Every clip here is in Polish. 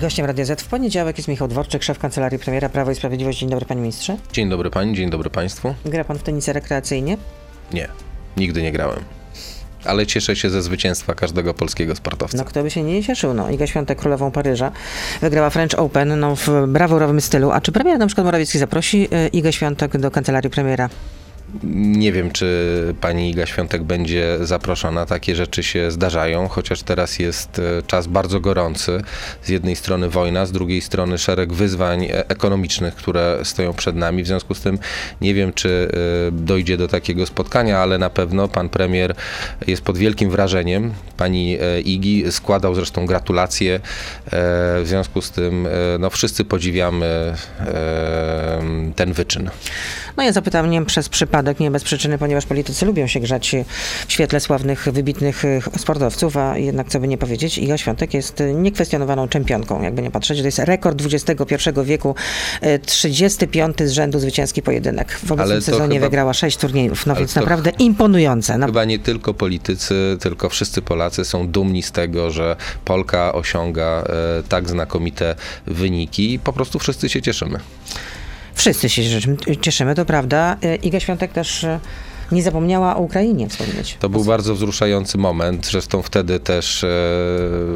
Gościem Radia Z w poniedziałek jest Michał Dworczyk, szef Kancelarii Premiera Prawo i Sprawiedliwość. Dzień dobry panie ministrze. Dzień dobry pani, dzień dobry państwu. Gra pan w tenisy rekreacyjnie? Nie, nigdy nie grałem. Ale cieszę się ze zwycięstwa każdego polskiego sportowca. No kto by się nie cieszył, no. Iga Świątek, królową Paryża, wygrała French Open, no w brawurowym stylu. A czy premier na przykład Morawiecki zaprosi e, Igę Świątek do Kancelarii Premiera? Nie wiem, czy pani Iga Świątek będzie zaproszona. Takie rzeczy się zdarzają, chociaż teraz jest e, czas bardzo gorący. Z jednej strony wojna, z drugiej strony szereg wyzwań e, ekonomicznych, które stoją przed nami. W związku z tym nie wiem, czy e, dojdzie do takiego spotkania, ale na pewno pan premier jest pod wielkim wrażeniem. Pani Igi składał zresztą gratulacje. W związku z tym no, wszyscy podziwiamy ten wyczyn. No ja zapytam nie przez przypadek, nie bez przyczyny, ponieważ politycy lubią się grzać w świetle sławnych, wybitnych e, sportowców, a jednak co by nie powiedzieć, Iga Świątek jest niekwestionowaną czempionką, jakby nie patrzeć. To jest rekord XXI wieku, 35 e, z rzędu zwycięski pojedynek. W obecnym sezonie chyba, wygrała 6 turniejów, no więc naprawdę imponujące. No. Chyba nie tylko politycy, tylko wszyscy Polacy są dumni z tego, że Polka osiąga e, tak znakomite wyniki i po prostu wszyscy się cieszymy. Wszyscy się cieszymy, to prawda. E, Iga Świątek też e, nie zapomniała o Ukrainie wspomnieć. To był bardzo wzruszający moment. Zresztą wtedy też e,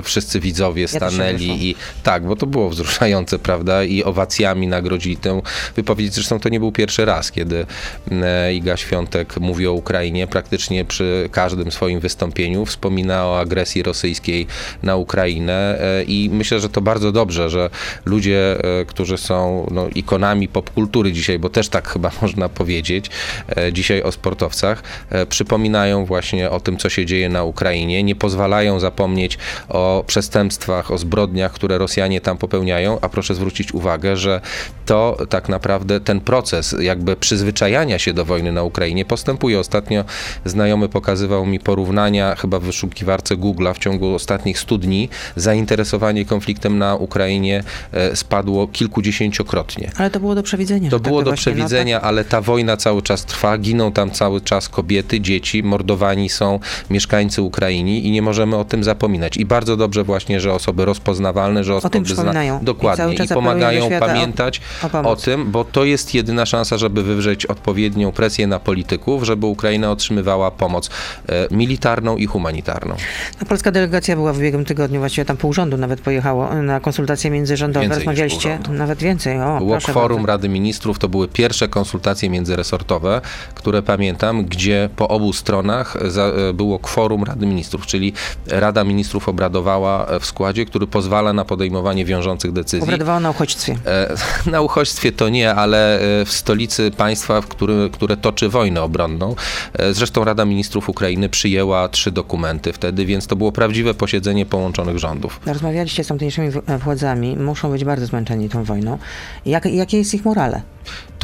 wszyscy widzowie stanęli ja i tak, bo to było wzruszające, prawda? I owacjami nagrodzili tę wypowiedź. Zresztą to nie był pierwszy raz, kiedy e, Iga Świątek mówi o Ukrainie. Praktycznie przy każdym swoim wystąpieniu wspomina o agresji rosyjskiej na Ukrainę e, i myślę, że to bardzo dobrze, że ludzie, e, którzy są no, ikonami popkultury dzisiaj, bo też tak chyba można powiedzieć, e, dzisiaj o sportowcach sportowcach e, przypominają właśnie o tym, co się dzieje na Ukrainie, nie pozwalają zapomnieć o przestępstwach, o zbrodniach, które Rosjanie tam popełniają, a proszę zwrócić uwagę, że to tak naprawdę ten proces jakby przyzwyczajania się do wojny na Ukrainie postępuje. Ostatnio znajomy pokazywał mi porównania chyba w wyszukiwarce Google'a w ciągu ostatnich 100 dni zainteresowanie konfliktem na Ukrainie e, spadło kilkudziesięciokrotnie. Ale to było do przewidzenia. To było tak do przewidzenia, no tak. ale ta wojna cały czas trwa, giną tam cały cały czas kobiety, dzieci, mordowani są mieszkańcy Ukrainy i nie możemy o tym zapominać. I bardzo dobrze właśnie, że osoby rozpoznawalne, że osoby zna... dokładnie i, i pomagają pamiętać o, o, o, tym, bo to jest jedyna szansa, żeby wywrzeć odpowiednią presję na polityków, żeby Ukraina otrzymywała pomoc e, militarną i humanitarną. No, polska delegacja była w ubiegłym tygodniu, właściwie tam pół rządu nawet pojechało na konsultacje międzyrządowe. Więcej Rozmawialiście nawet więcej. O, Było kworum bardzo. Rady Ministrów, to były pierwsze konsultacje międzyresortowe, które pamiętam pamiętam, gdzie po obu stronach e, było kworum Rady Ministrów, czyli Rada Ministrów obradowała w składzie, który pozwala na podejmowanie wiążących decyzji. Obradowała na uchodźstwie. E, na uchodźstwie to nie, ale e, w stolicy państwa, w który, które toczy wojnę obronną. Zresztą Rada Ministrów Ukrainy przyjęła trzy dokumenty wtedy, więc to było prawdziwe posiedzenie połączonych rządów. Rozmawialiście z tamtejszymi władzami, muszą być bardzo zmęczeni tą wojną. Jak, jakie jest ich morale?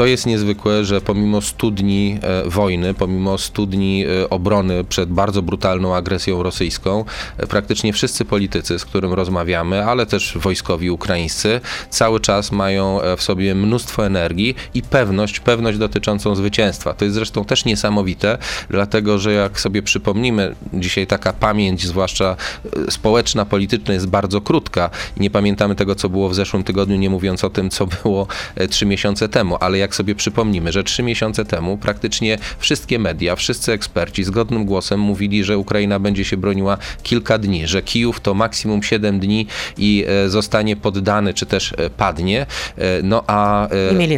To jest niezwykłe, że pomimo studni e, wojny, pomimo studni e, obrony przed bardzo brutalną agresją rosyjską, e, praktycznie wszyscy politycy, z którym rozmawiamy, ale też wojskowi ukraińscy, cały czas mają w sobie mnóstwo energii i pewność, pewność dotyczącą zwycięstwa. To jest zresztą też niesamowite, dlatego że jak sobie przypomnimy, dzisiaj taka pamięć, zwłaszcza społeczna, polityczna jest bardzo krótka nie pamiętamy tego, co było w zeszłym tygodniu, nie mówiąc o tym, co było trzy miesiące temu, ale jak sobie przypomnimy, że trzy miesiące temu praktycznie wszystkie media, wszyscy eksperci zgodnym głosem mówili, że Ukraina będzie się broniła kilka dni, że Kijów to maksimum 7 dni i e, zostanie poddany, czy też e, padnie. E, no a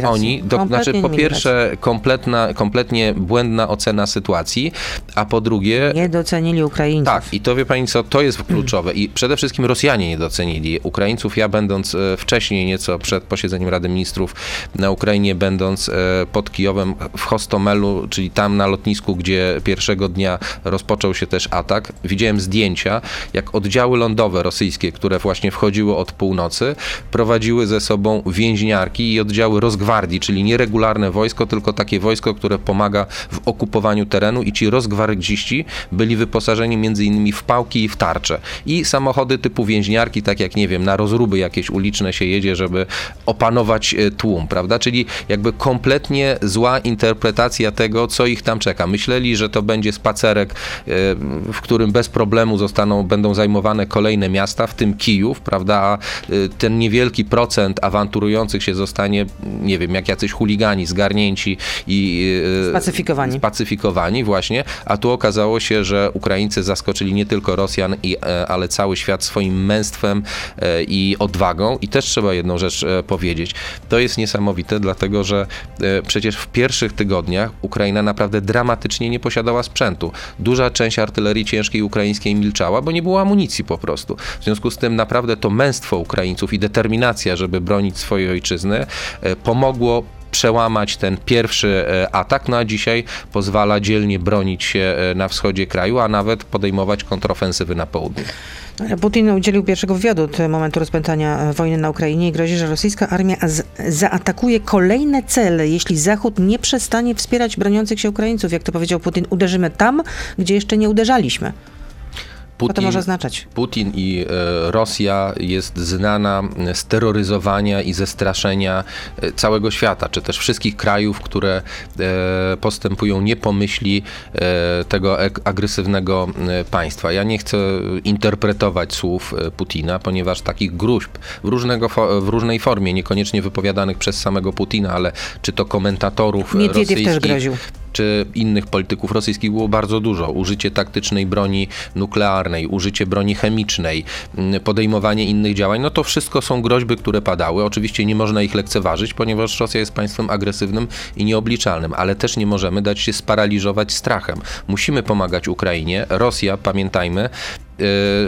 oni, do, znaczy po pierwsze kompletna, kompletnie błędna ocena sytuacji, a po drugie... Nie docenili Ukraińców. Tak, i to wie pani co, to jest kluczowe i przede wszystkim Rosjanie nie docenili Ukraińców. Ja będąc wcześniej nieco przed posiedzeniem Rady Ministrów na Ukrainie nie będąc e, pod Kijowem w Hostomelu, czyli tam na lotnisku, gdzie pierwszego dnia rozpoczął się też atak, widziałem zdjęcia, jak oddziały lądowe rosyjskie, które właśnie wchodziły od północy, prowadziły ze sobą więźniarki i oddziały rozgwardii, czyli nieregularne wojsko, tylko takie wojsko, które pomaga w okupowaniu terenu i ci rozgwardziści byli wyposażeni między innymi w pałki i w tarcze. I samochody typu więźniarki, tak jak nie wiem, na rozruby jakieś uliczne się jedzie, żeby opanować e, tłum, prawda? Czyli jakby jakby kompletnie zła interpretacja tego, co ich tam czeka. Myśleli, że to będzie spacerek, e, w którym bez problemu zostaną, będą zajmowane kolejne miasta, w tym Kijów, prawda, a e, ten niewielki procent awanturujących się zostanie, nie wiem, jak jacyś chuligani zgarnięci i e, Spacyfikowani. spacyfikowani właśnie, a tu okazało się, że Ukraińcy zaskoczyli nie tylko Rosjan, i, ale cały świat swoim męstwem i odwagą i też trzeba jedną rzecz powiedzieć. To jest niesamowite, dlatego że e, przecież w pierwszych tygodniach Ukraina naprawdę dramatycznie nie posiadała sprzętu. Duża część artylerii ciężkiej ukraińskiej milczała, bo nie było amunicji po prostu. W związku z tym naprawdę to męstwo Ukraińców i determinacja, żeby bronić swojej ojczyzny, e, pomogło przełamać ten pierwszy e, atak, no a dzisiaj pozwala dzielnie bronić się na wschodzie kraju, a nawet podejmować kontrofensywy na południu. Putin udzielił pierwszego wywiadu od momentu rozpętania e, wojny na Ukrainie i grozi, że rosyjska armia zaatakuje kolejne cele, jeśli Zachód nie przestanie wspierać broniących się Ukraińców. Jak to powiedział Putin, uderzymy tam, gdzie jeszcze nie uderzaliśmy. Co to może oznaczać? Putin i e, Rosja jest znana z terroryzowania i ze straszenia e, całego świata, czy też wszystkich krajów, które e, postępują nie po myśli tego agresywnego państwa. Ja nie chcę interpretować słów Putina, ponieważ takich gruźb w, różnego w różnej formie, niekoniecznie wypowiadanych przez samego Putina, ale czy to komentatorów Miedwiediew też rosyjskich, groził. Czy innych polityków rosyjskich było bardzo dużo. Użycie taktycznej broni nuklearnej, użycie broni chemicznej, mm, podejmowanie innych działań, no to wszystko są groźby, które padały. Oczywiście nie można ich lekceważyć, ponieważ Rosja jest państwem agresywnym i nieobliczalnym, ale też nie możemy dać się sparaliżować strachem. Musimy pomagać Ukrainie. Rosja, pamiętajmy,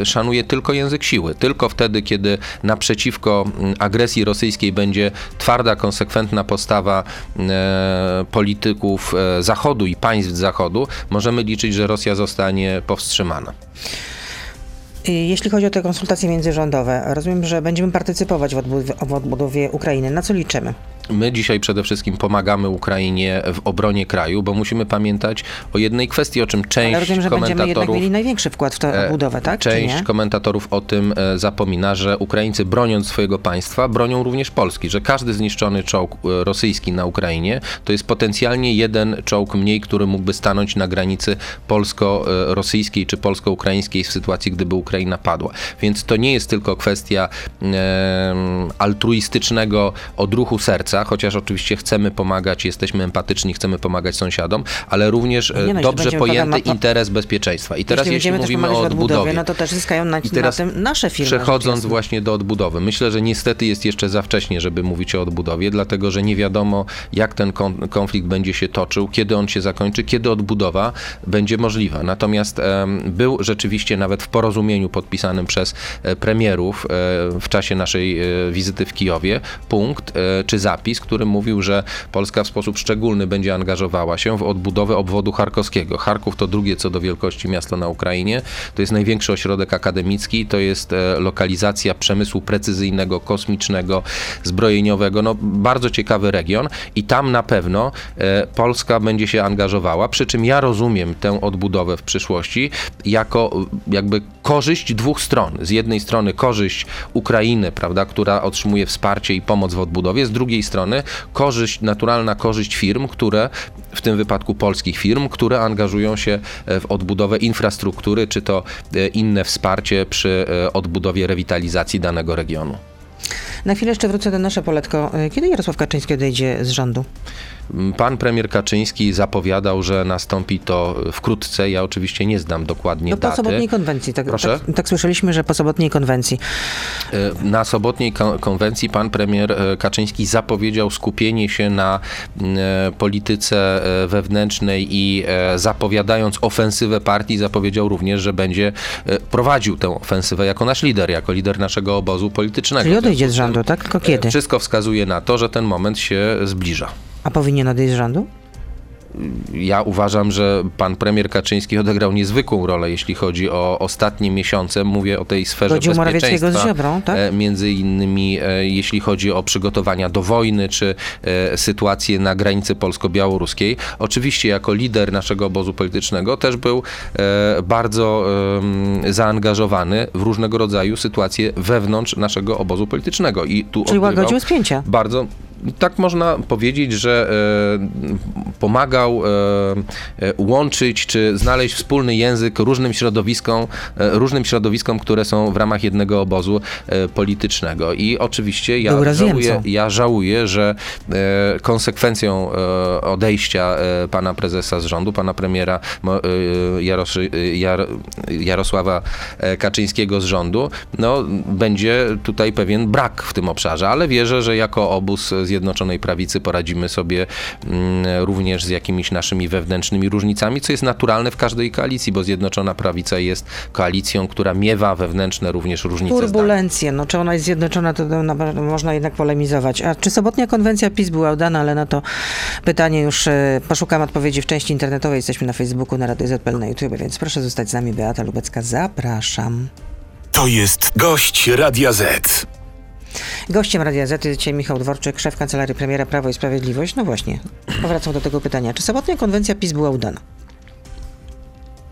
szanuje tylko język siły. Tylko wtedy, kiedy naprzeciwko mm, agresji rosyjskiej będzie twarda, konsekwentna postawa e, polityków e, Zachodu i państw Zachodu, możemy liczyć, że Rosja zostanie powstrzymana. Y, Jeśli chodzi o te konsultacje międzyrządowe, rozumiem, że będziemy partycypować w odbudowie Ukrainy. Na co liczymy? My dzisiaj przede wszystkim pomagamy Ukrainie w obronie kraju, bo musimy pamiętać o jednej kwestii, o czym część Ale rozumiem, że będziemy jednak komentatorów mieli największy wkład w tę E, odbudowę, tak? Część komentatorów o tym e, zapomina, że Ukraińcy broniąc swojego państwa, bronią również Polski, że każdy zniszczony czołg e, rosyjski na Ukrainie to jest potencjalnie jeden czołg mniej, który mógłby stanąć na granicy polsko-rosyjskiej czy polsko-ukraińskiej w sytuacji, gdyby Ukraina padła. Więc to nie jest tylko kwestia altruistycznego odruchu serca, chociaż oczywiście chcemy pomagać, jesteśmy empatyczni, chcemy pomagać sąsiadom, ale również e, Nie no, jeśli dobrze pojęty interes bezpieczeństwa. I teraz Jeśli jeśli, mówimy o odbudowie, no to też zyskają na, na tym nasze firmy. Przechodząc właśnie do odbudowy, myślę, że niestety jest jeszcze za wcześnie, żeby mówić o odbudowie, dlatego że nie wiadomo, jak ten kon- konflikt będzie się toczył, kiedy on się zakończy, kiedy odbudowa będzie możliwa. Natomiast em, był rzeczywiście nawet w porozumieniu podpisanym przez e, premierów e, w czasie naszej e, wizyty w Kijowie punkt e, czy zapis, który mówił, że Polska w sposób szczególny będzie angażowała się w odbudowę obwodu charkowskiego. Charków to drugie co do wielkości miasto na Ukrainie. To jest największy ośrodek akademicki, to jest e, lokalizacja przemysłu precyzyjnego, kosmicznego, zbrojeniowego. No, bardzo ciekawy region i tam na pewno e, Polska będzie się angażowała. Przy czym ja rozumiem tę odbudowę w przyszłości jako e, jakby korzyść dwóch stron. Z jednej strony korzyść Ukrainy, prawda, która otrzymuje wsparcie i pomoc w odbudowie, z drugiej strony korzyść, naturalna korzyść firm, które, w tym wypadku polskich firm, które angażują się e, w odbudowę infrastruktury, czy to e, inne wsparcie przy e, odbudowie, rewitalizacji danego regionu. Na chwilę jeszcze wrócę do nasze poletko. Kiedy Jarosław Kaczyński odejdzie z rządu? Pan premier Kaczyński zapowiadał, że nastąpi to wkrótce. Ja oczywiście nie znam dokładnie No po daty. sobotniej konwencji. Tak, Proszę? tak, tak słyszeliśmy, że po sobotniej konwencji. E, Na sobotniej kon- konwencji pan premier e, Kaczyński zapowiedział skupienie się na m, e, polityce e, wewnętrznej i e, zapowiadając ofensywę partii, zapowiedział również, że będzie e, prowadził tę ofensywę jako nasz lider, jako lider naszego obozu politycznego. Czyli odejdzie z tym, rządu, tak? Tylko kiedy? Wszystko wskazuje na to, że ten moment się zbliża. A powinien odejść z rządu? Ja uważam, że pan premier Kaczyński odegrał niezwykłą rolę, jeśli chodzi o ostatnie miesiące. Mówię o tej sferze Godził Morawieckiego z bezpieczeństwa. Ziobrą, tak? E, Między innymi e, jeśli chodzi o przygotowania do wojny, czy e, sytuację na granicy polsko-białoruskiej. Oczywiście jako lider naszego obozu politycznego też był bardzo zaangażowany w różnego rodzaju sytuacje wewnątrz naszego obozu politycznego. I tu Czyli łagodził spięcia. bardzo tak można powiedzieć, że pomagał łączyć czy znaleźć wspólny język różnym środowiskom, różnym środowiskom, które są w ramach jednego obozu politycznego. I oczywiście ja żałuję, ja żałuję, że konsekwencją odejścia pana prezesa z rządu, pana premiera Jaros Jarosława Kaczyńskiego z rządu, no, będzie tutaj pewien brak w tym obszarze, ale wierzę, że jako obóz Zjednoczonej Prawicy poradzimy sobie mm, również z jakimiś naszymi wewnętrznymi różnicami, co jest naturalne w każdej koalicji, bo Zjednoczona Prawica jest koalicją, która miewa wewnętrzne również różnice Turbulencje, no czy ona jest zjednoczona, to można jednak polemizować. A czy sobotnia konwencja PiS była udana, ale na to pytanie już e, poszukam odpowiedzi w części internetowej. Jesteśmy na Facebooku, na Radio ZPL, na YouTube, więc proszę zostać z nami. Beata Lubecka, zapraszam. To jest gość Radia Z. Gościem Radia Z jest dzisiaj Michał Dworczyk, szef Kancelarii Premiera Prawo i Sprawiedliwość. No właśnie, powracam do tego pytania. Czy sobotnia konwencja PiS była udana?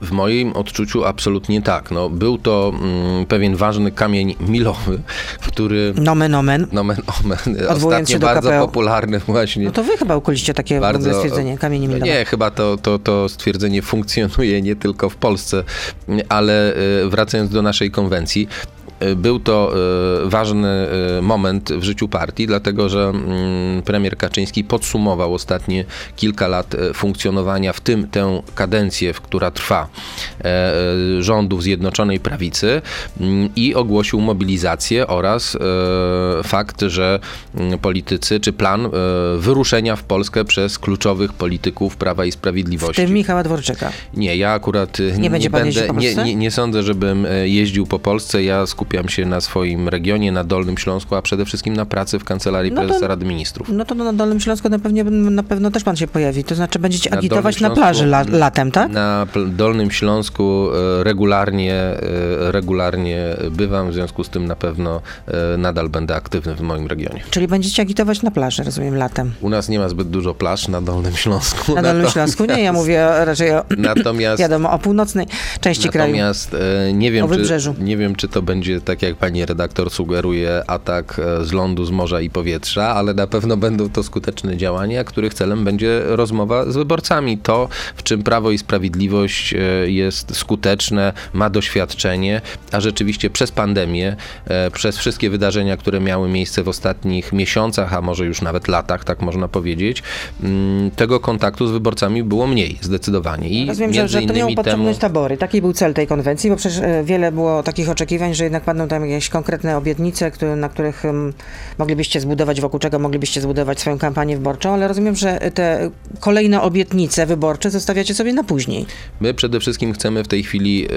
W moim odczuciu absolutnie tak. No, był to mm, pewien ważny kamień milowy, który... Nomen omen. Nomen omen. Ostatnio bardzo KPO. popularny właśnie. No to wy chyba ukuliście takie bardzo, stwierdzenie, kamień milowy. Nie, chyba to, to, to stwierdzenie funkcjonuje nie tylko w Polsce, ale y, wracając do naszej konwencji, był to e, ważny e, moment w życiu partii, dlatego że mm, premier Kaczyński podsumował ostatnie kilka lat e, funkcjonowania, w tym tę kadencję, w która trwa rządów Zjednoczonej Prawicy mm, i ogłosił mobilizację oraz fakt, że mm, politycy, czy plan wyruszenia w Polskę przez kluczowych polityków Prawa i Sprawiedliwości. W tym Michała Dworczyka. Nie, ja akurat nie, nie, nie będę, nie, nie, nie sądzę, żebym jeździł po Polsce. Ja skupiam skupiam się na swoim regionie, na Dolnym Śląsku, a przede wszystkim na pracy w Kancelarii no to, Prezesa Rady Ministrów. No to na Dolnym Śląsku na, pewnie, na pewno też pan się pojawi. To znaczy będziecie na agitować Śląsku, na plaży la, latem, tak? Na Dolnym Śląsku e, regularnie, e, regularnie bywam, w związku z tym na pewno e, nadal będę aktywny w moim regionie. Czyli będziecie agitować na plaży, rozumiem, latem? U nas nie ma zbyt dużo plaż na Dolnym Śląsku. Na Dolnym Śląsku nie, ja mówię raczej o, natomiast, wiadomo, o północnej części natomiast, kraju. Natomiast nie wiem, czy, nie wiem, czy to będzie tak jak pani redaktor sugeruje, atak e, z lądu, z morza i powietrza, ale na pewno będą to skuteczne działania, których celem będzie rozmowa z wyborcami. To, w czym Prawo i Sprawiedliwość e, jest skuteczne, ma doświadczenie, a rzeczywiście przez pandemię, e, przez wszystkie wydarzenia, które miały miejsce w ostatnich miesiącach, a może już nawet latach, tak można powiedzieć, mm, tego kontaktu z wyborcami było mniej, zdecydowanie. I Rozumiem, że, że to miało podciągnąć temu... tabory. Taki był cel tej konwencji, bo przecież wiele było takich oczekiwań, że jednak padną tam jakieś konkretne obietnice, które, na których moglibyście zbudować, wokół czego moglibyście zbudować swoją kampanię wyborczą, ale rozumiem, że te kolejne obietnice wyborcze zostawiacie sobie na później. My przede wszystkim chcemy w tej chwili y,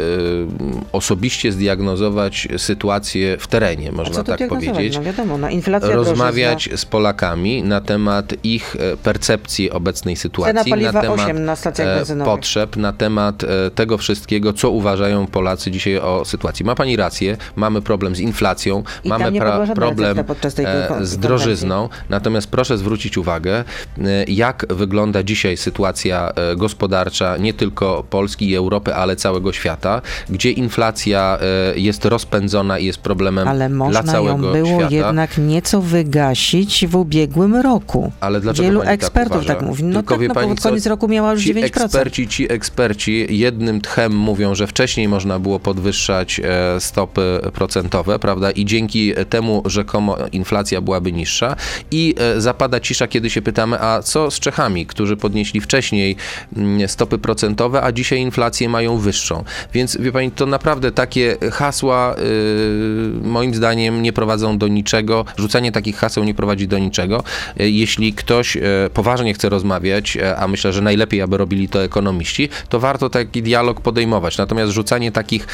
osobiście zdiagnozować sytuację w terenie, można tak powiedzieć. No wiadomo, na inflację Rozmawiać drożyzna. z Polakami na temat ich e, percepcji obecnej sytuacji, na temat 8 na e, potrzeb, na temat tego wszystkiego, co uważają Polacy dzisiaj o sytuacji. Ma pani rację, mamy problem z inflacją, I mamy problem e, z drożyzną. Natomiast proszę zwrócić uwagę, e, jak wygląda dzisiaj sytuacja e, gospodarcza nie tylko Polski i Europy, ale całego świata, gdzie inflacja jest rozpędzona i jest problemem ale dla całego ją było świata. jednak nieco wygasić w ubiegłym roku. Ale dlaczego Wielu tak ekspertów tak, tak mówi. No Tylko tak, no, pani, pod koniec roku miała już ci 9%. Eksperci, ci eksperci jednym tchem mówią, że wcześniej można było podwyższać stopy procentowe, prawda? I dzięki temu rzekomo inflacja byłaby niższa. I e, zapada cisza, kiedy się pytamy, a co z Czechami, którzy podnieśli wcześniej mm, stopy procentowe, a dzisiaj inflację mają wyższą. Więc wie pani, to naprawdę takie hasła yy, moim zdaniem nie prowadzą do niczego. Rzucanie takich haseł nie prowadzi do niczego. Yy, jeśli ktoś poważnie chce rozmawiać, a myślę, że najlepiej, aby robili to ekonomiści, to warto taki dialog podejmować. Natomiast rzucanie takich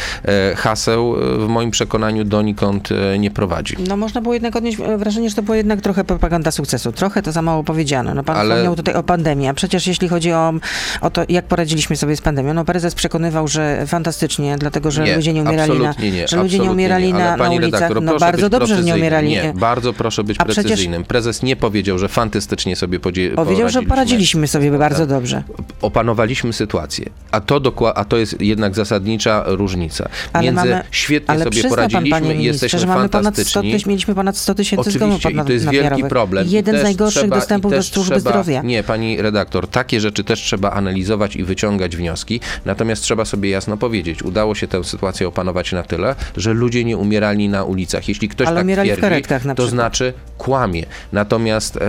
haseł w moim przekonaniu donikąd e, nie prowadzi. No można było jednak odnieść wrażenie, że to była jednak trochę propaganda sukcesu. Trochę to za mało powiedziano. No pan Ale... wspomniał tutaj o pandemii, a przecież jeśli chodzi o, o to, jak poradziliśmy sobie z pandemią, no prezes przekonywał, że fantastycznie, dlatego że nie, ludzie nie umierali na, nie, że ludzie nie umierali nie. na, na ulicach. No bardzo dobrze, że nie umierali. Nie, bardzo proszę być a precyzyjnym. Przecież... Prezes nie powiedział, że fantastycznie sobie podzie- Powiedział, że poradziliśmy sobie tak. bardzo dobrze. Opanowaliśmy sytuację. A to, dokła- a to jest jednak zasadnicza różnica. Ale między mamy, świetnie ale sobie zna pan, poradziliśmy panie i jesteśmy że mamy ponad 100 fantastyczni. tysięcy, mieliśmy ponad 100 tysięcy Oczywiście, i to jest wielki problem. Jeden z najgorszych trzeba- dostępów do służby trzeba, zdrowia. Nie, pani redaktor, takie rzeczy też trzeba analizować i wyciągać wnioski, natomiast trzeba sobie jasno powiedzieć, udało się tę sytuację opanować na tyle, że ludzie nie umierali na ulicach. Jeśli ktoś Ale tak umierali w twierdzi, to znaczy kłamie. Natomiast e,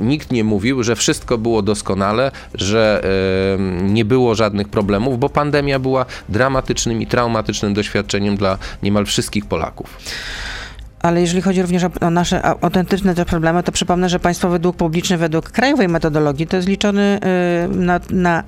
nikt nie mówił, że wszystko było doskonale, że e, nie było żadnych problemów, bo pandemia była dramatycznym i traumatycznym doświadczeniem dla niemal wszystkich Polaków. Ale jeżeli chodzi również o, o nasze a- autentyczne te problemy, to przypomnę, że państwowy dług publiczny według krajowej metodologii to jest liczony y, na, na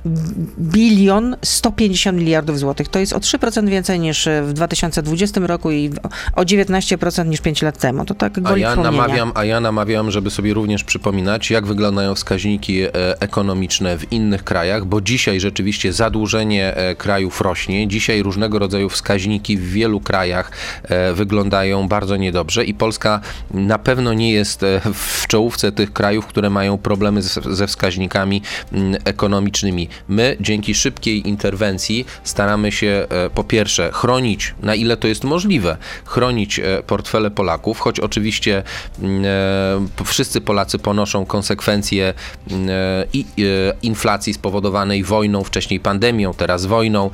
bilion 150 miliardów złotych. To jest o 3% więcej niż w 2020 roku i o 19% niż 5 lat temu. To tak A goli ja, wspomnienia. namawiam, a ja namawiam, żeby sobie również przypominać, jak wyglądają wskaźniki e, ekonomiczne w innych krajach, bo dzisiaj rzeczywiście zadłużenie e, krajów rośnie. Dzisiaj różnego rodzaju wskaźniki w wielu krajach e, wyglądają bardzo niedobrze i Polska na pewno nie jest e, w czołówce tych krajów, które mają problemy ze wskaźnikami mm, ekonomicznymi. My dzięki szybkiej interwencji staramy się e, po pierwsze chronić, na ile to jest możliwe, chronić e, portfele Polaków, choć oczywiście mm, wszyscy Polacy ponoszą konsekwencje mm, i inflacji spowodowanej wojną, wcześniej pandemią, teraz wojną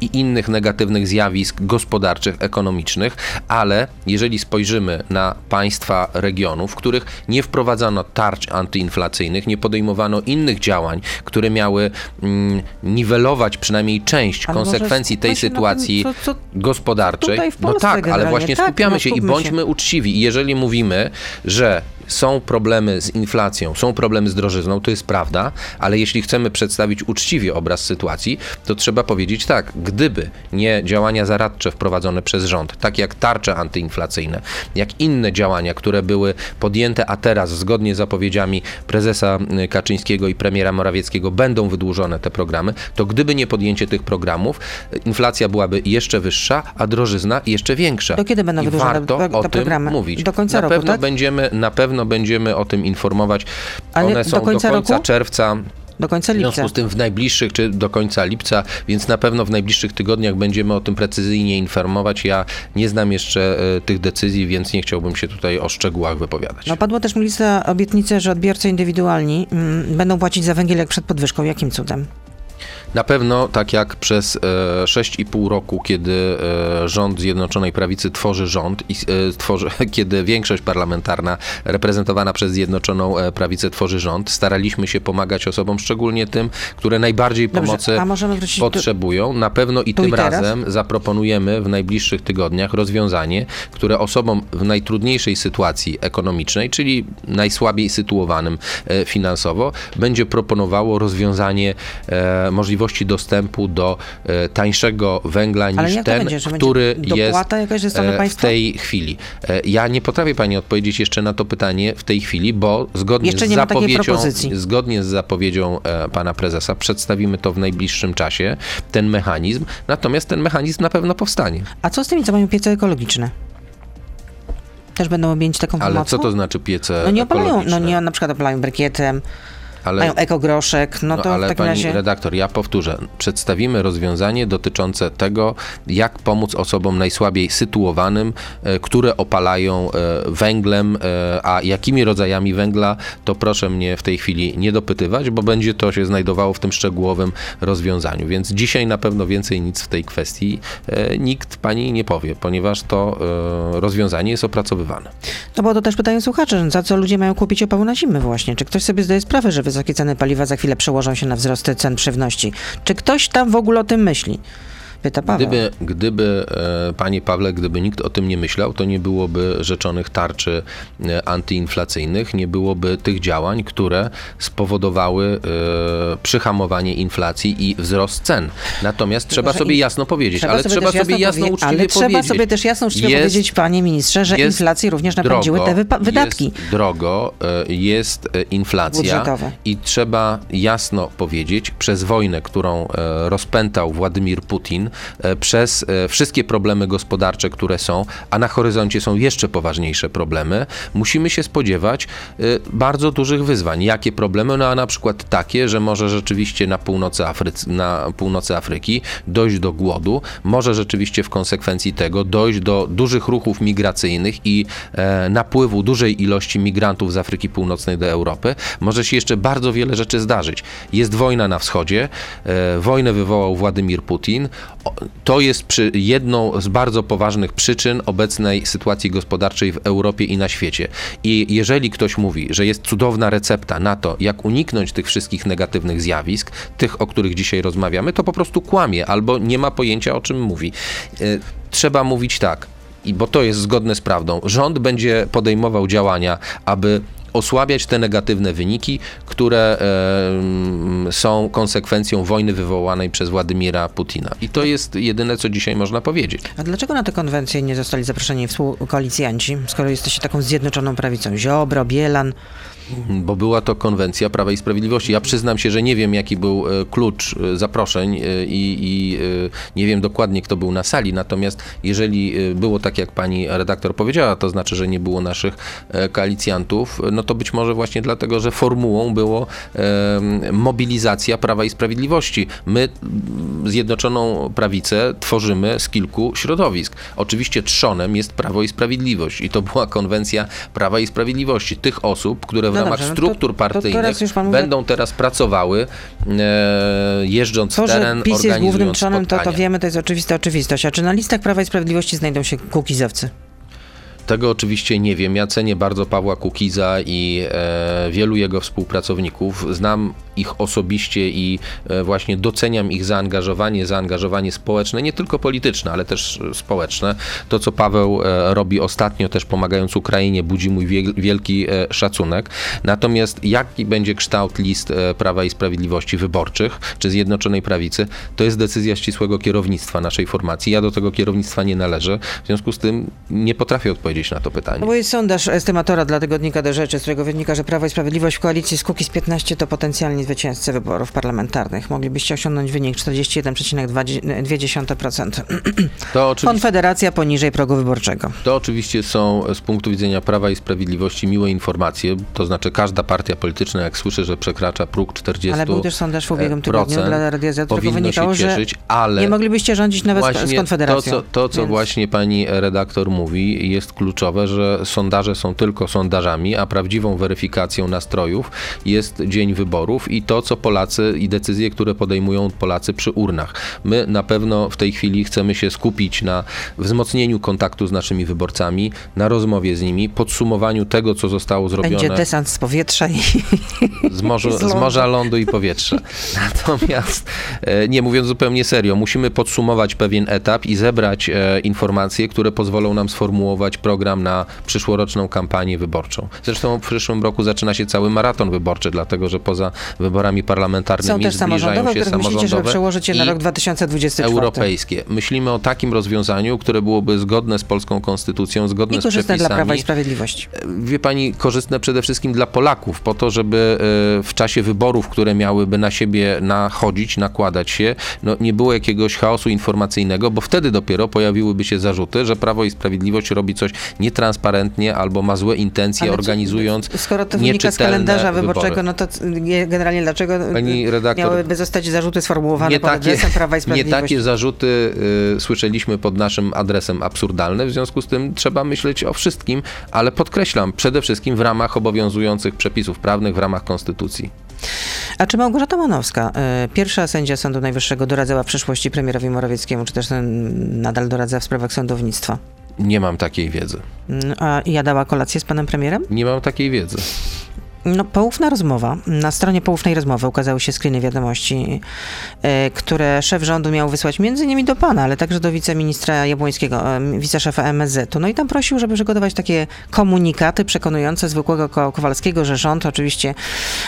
i innych negatywnych zjawisk gospodarczych, ekonomicznych, ale jeżeli spojrzymy na państwa regionów, w których nie wprowadzano tarcz antyinflacyjnych, nie podejmowano innych działań, które miały mm, niwelować przynajmniej część Ale konsekwencji tej sytuacji tym, co- co gospodarczej. no tak, ale właśnie Tak, skupiamy no się i skupmy się. bądźmy uczciwi. I jeżeli mówimy, że są problemy z inflacją, są problemy z drożyzną, to jest prawda, ale jeśli chcemy przedstawić uczciwie obraz sytuacji, to trzeba powiedzieć tak, gdyby nie działania zaradcze wprowadzone przez rząd, tak jak tarcze antyinflacyjne, jak inne działania, które były podjęte, a teraz zgodnie z zapowiedziami prezesa Kaczyńskiego i premiera Morawieckiego będą wydłużone te programy, to gdyby nie podjęcie tych programów, inflacja byłaby jeszcze wyższa, a drożyzna jeszcze większa. Do kiedy będą I wydłużone warto te- te o tym programy? mówić. Do końca na roku, pewno tak? będziemy, na pewno będziemy o tym informować. Ale One do są końca do końca roku? czerwca. Do końca W lipca. związku z tym w najbliższych, czy do końca lipca, więc na pewno w najbliższych tygodniach będziemy o tym precyzyjnie informować. Ja nie znam jeszcze e, tych decyzji, więc nie chciałbym się tutaj o szczegółach wypowiadać. No padła też lista obietnicy, że odbiorcy indywidualni mm, będą płacić za węgiel jak przed podwyżką. Jakim cudem? Na pewno tak jak przez e, 6,5 roku, kiedy e, rząd Zjednoczonej Prawicy tworzy rząd i e, tworzy, kiedy większość parlamentarna reprezentowana przez Zjednoczoną e, Prawicę tworzy rząd, staraliśmy się pomagać osobom, szczególnie tym, które najbardziej Dobrze, pomocy do- potrzebują. Na pewno i Tu tym i razem zaproponujemy w najbliższych tygodniach rozwiązanie, które osobom w najtrudniejszej sytuacji ekonomicznej, czyli najsłabiej sytuowanym e, finansowo, będzie proponowało rozwiązanie e, możliwości dostępu do e, tańszego węgla Ale niż ten, będzie, który jest e, w tej chwili. E, Ja nie potrafię pani odpowiedzieć jeszcze na to pytanie w tej chwili, bo zgodnie z zapowiedzią, zgodnie z zapowiedzią pana prezesa przedstawimy to w najbliższym czasie, ten mechanizm, natomiast ten mechanizm na pewno powstanie. A co z tymi, co mają piece ekologiczne? Też będą objęci taką Ale pomocą? co to znaczy piece No nie opalają, no nie, na przykład opalają brykietem, Ale mają ekogroszek, no No, to ale w takim pani razie... redaktor, ja powtórzę. Przedstawimy rozwiązanie dotyczące tego, jak pomóc osobom najsłabiej sytuowanym, e, które opalają e, węglem, e, a jakimi rodzajami węgla, to proszę mnie w tej chwili nie dopytywać, bo będzie to się znajdowało w tym szczegółowym rozwiązaniu. Więc dzisiaj na pewno więcej nic w tej kwestii nikt pani nie powie, ponieważ to rozwiązanie jest opracowywane. No bo to też pytają słuchacze, za co ludzie mają kupić opały na zimę właśnie? Czy ktoś sobie zdaje sprawę, że wysokie ceny paliwa za chwilę przełożą się na wzrosty cen żywności? Czy ktoś tam w ogóle o tym myśli? Pyta Paweł. Gdyby, gdyby e, panie Pawle, gdyby nikt o tym nie myślał, to nie byłoby rzeczonych tarczy e, antyinflacyjnych, nie byłoby tych działań, które spowodowały e, przyhamowanie inflacji i wzrost cen. Natomiast trzeba sobie jasno powiedzieć, ale sobie trzeba sobie jasno powie- uczciwie Ale trzeba powiedzieć. sobie też jasno uczciwie Jest- powiedzieć, panie ministrze, że jest inflacji również napędziły te wypa- wydatki. Jest drogo, jest inflacja Budżetowe. i trzeba jasno powiedzieć, przez wojnę, którą rozpętał Władimir Putin, E, przez e, wszystkie problemy gospodarcze, które są, a na horyzoncie są jeszcze poważniejsze problemy, musimy się spodziewać e, bardzo dużych wyzwań. Jakie problemy? No a na przykład takie, że może rzeczywiście na północy, na północy Afryki dojść do głodu, może rzeczywiście w konsekwencji tego dojść do dużych ruchów migracyjnych i napływu dużej ilości migrantów z Afryki Północnej do Europy. Może się jeszcze bardzo wiele rzeczy zdarzyć. Jest wojna na wschodzie, wojnę wywołał Władimir Putin. To jest jedną z bardzo poważnych przyczyn obecnej sytuacji gospodarczej w Europie i na świecie. I jeżeli ktoś mówi, że jest cudowna recepta na to, jak uniknąć tych wszystkich negatywnych zjawisk, tych, o których dzisiaj rozmawiamy, to po prostu kłamie albo nie ma pojęcia, o czym mówi. E, Trzeba mówić tak, i bo to jest zgodne z prawdą. Rząd będzie podejmował działania, aby osłabiać te negatywne wyniki, które e, są konsekwencją wojny wywołanej przez Władimira Putina. I to jest jedyne, co dzisiaj można powiedzieć. A dlaczego na tę konwencję nie zostali zaproszeni współkoalicjanci, skoro jesteście taką zjednoczoną prawicą? Ziobro, Bielan. Bo była to konwencja Prawa i Sprawiedliwości. Ja przyznam się, że nie wiem, jaki był e, klucz e, zaproszeń e, i, i nie wiem dokładnie, kto był na sali. Natomiast jeżeli było tak, jak pani redaktor powiedziała, to znaczy, że nie było naszych koalicjantów, no to być może właśnie dlatego, że formułą było mobilizacja Prawa i Sprawiedliwości. My mm, Zjednoczoną Prawicę tworzymy z kilku środowisk. Oczywiście trzonem jest Prawo i Sprawiedliwość i to była konwencja Prawa i Sprawiedliwości. Tych osób, które w No ramach dobrze, no to- struktur to teraz partyjnych pan mówi- będą teraz pracowały, e, jeżdżąc To, w teren, że PiS jest głównym trzonem, to, to wiemy, to jest oczywista oczywistość. A czy na listach Prawa i Sprawiedliwości znajdą się kukizowcy? Tego oczywiście nie wiem. Ja cenię bardzo Pawła Kukiza i e, wielu jego współpracowników. Znam ich osobiście i e, właśnie doceniam ich zaangażowanie, zaangażowanie społeczne, nie tylko polityczne, ale też społeczne. To, co Paweł e, robi ostatnio, też pomagając Ukrainie, budzi mój wiel- wielki e, szacunek. Natomiast jaki będzie kształt list e, Prawa i Sprawiedliwości wyborczych, czy Zjednoczonej Prawicy, to jest decyzja ścisłego kierownictwa naszej formacji. Ja do tego kierownictwa nie należę. W związku z tym nie potrafię odpowiedzieć na to pytanie. Bo jest sondaż estymatora dla tygodnika do rzeczy, z którego wynika, że Prawo i Sprawiedliwość w koalicji z Kukiz 15 to potencjalni zwycięzcy wyborów parlamentarnych. Moglibyście osiągnąć wynik 41,2%. To oczywiście, Konfederacja poniżej progu wyborczego. to oczywiście są z punktu widzenia Prawa i Sprawiedliwości miłe informacje. To znaczy każda partia polityczna, jak słyszy, że przekracza próg 40 Ale był też sondaż w ubiegłym e, tygodniu procent, dla Radia Z, którego wynikało, się cieszyć, ale nie moglibyście rządzić nawet z- Konfederacją. To, co, to, co Więc- właśnie pani redaktor mówi, jest kluczowe, że sondaże są tylko sondażami, a prawdziwą weryfikacją nastrojów jest dzień wyborów i to, co Polacy i decyzje, które podejmują Polacy przy urnach. My na pewno w tej chwili chcemy się skupić na wzmocnieniu kontaktu z naszymi wyborcami, na rozmowie z nimi, podsumowaniu tego, co zostało zrobione Będzie desant z powietrza i z, morzu, Z z morza, lądu i powietrza. Natomiast, e, nie mówiąc zupełnie serio, musimy podsumować pewien etap i zebrać e, informacje, które pozwolą nam sformułować program na przyszłoroczną kampanię wyborczą. Zresztą w przyszłym roku zaczyna się cały maraton wyborczy, dlatego że poza wyborami są parlamentarnymi też zbliżają samorządowe, się które myślicie, żeby samorządowe przełożyć je na rok 2024. europejskie. Myślimy o takim rozwiązaniu, które byłoby zgodne z polską konstytucją, zgodne I z korzystne przepisami. dla Prawa i Sprawiedliwości. wie pani, korzystne przede wszystkim dla Polaków, po to, żeby e, w czasie wyborów, które miałyby na siebie nachodzić, nakładać się, no, nie było jakiegoś chaosu informacyjnego, bo wtedy dopiero pojawiłyby się zarzuty, że Prawo i Sprawiedliwość robi coś nietransparentnie albo ma złe intencje, Ale organizując Skoro to wynika z kalendarza wybory. wyborczego, no to nie- generalnie dlaczego Pani redaktor, miałyby zostać zarzuty sformułowane nie pod takie, adresem Prawa i nie Sprawiedliwości? takie zarzuty y, słyszeliśmy pod naszym adresem absurdalne, w związku z tym trzeba myśleć o wszystkim, ale podkreślam, przede wszystkim w ramach obowiązujących przepisów prawnych, w ramach konstytucji. A czy Małgorzata Manowska, y, pierwsza sędzia Sądu Najwyższego, doradzała w przeszłości premierowi Morawieckiemu, czy też y, nadal doradza w sprawach sądownictwa? Nie mam takiej wiedzy. Mm, A jadała kolację z panem premierem? Nie mam takiej wiedzy. No, poufna rozmowa. Na stronie poufnej rozmowy ukazały się screeny wiadomości, e, które szef rządu miał wysłać między innymi do pana, ale także do wiceministra Jabłońskiego, e, wiceszefa MSZ-u. No i tam prosił, żeby przygotować takie komunikaty przekonujące zwykłego Ko- Kowalskiego, że rząd oczywiście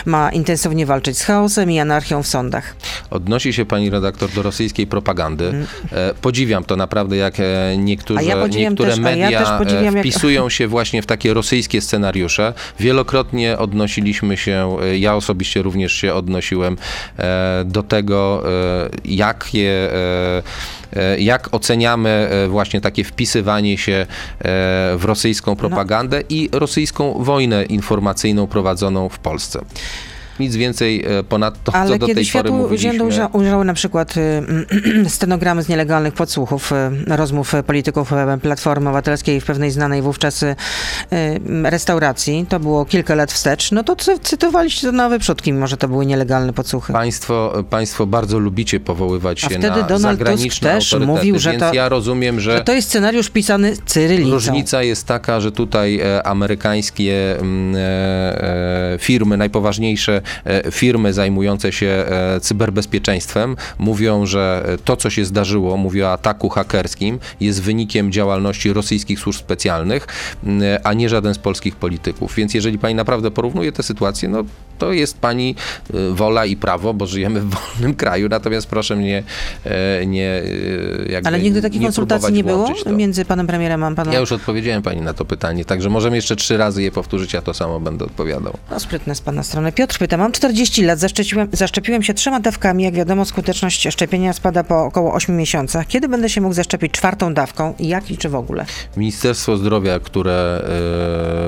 ma intensywnie walczyć z chaosem i anarchią w sądach. Odnosi się pani redaktor do rosyjskiej propagandy. E, podziwiam to naprawdę, jak niektóre, Mm. A ja niektóre też- ja media podziwiam, e, jak- wpisują się właśnie w takie rosyjskie scenariusze. Wielokrotnie odnosi odnosiliśmy się, e, ja osobiście również się odnosiłem e, do tego, e, jakie, jak oceniamy właśnie takie wpisywanie się w rosyjską propagandę i rosyjską wojnę informacyjną prowadzoną w Polsce. Nic więcej e, ponadto, Ale co do kiedy tej pory mówiliśmy. urzędu ujrza- ujrzały na przykład y, stenogramy z nielegalnych podsłuchów, y, rozmów polityków y, Platformy Obywatelskiej w pewnej znanej wówczas restauracji, to było kilka lat wstecz, no to cy- cytowaliście to na wyprzódki, mimo że to były nielegalne podsłuchy. Państwo, państwo bardzo lubicie powoływać A się wtedy na Donald Tusk też mówił, że to- ja rozumiem, że Że to jest scenariusz pisany cyrylicą. Różnica jest taka, że tutaj e, amerykańskie mm, e, firmy, najpoważniejsze firmy zajmujące się e, cyberbezpieczeństwem mówią, że to, co się zdarzyło, mówię o ataku hakerskim, jest wynikiem działalności rosyjskich służb specjalnych, a nie żaden z polskich polityków. Więc jeżeli pani naprawdę porównuje tę sytuację, no to jest pani e, wola i prawo, bo żyjemy w wolnym kraju, natomiast proszę mnie e, nie e, jakby Ale nigdy takich nie konsultacji nie było to. między panem premierem a panem... Ja już odpowiedziałem pani na to pytanie, także możemy jeszcze trzy razy je powtórzyć, ja to samo będę odpowiadał. No, sprytne z pana strony. Piotr pyta, mam 40 lat, zaszczepiłem, zaszczepiłem się trzema dawkami. Jak wiadomo, skuteczność szczepienia spada po około 8 miesiącach. Kiedy będę się mógł zaszczepić czwartą dawką i jak i czy w ogóle? Ministerstwo Zdrowia, które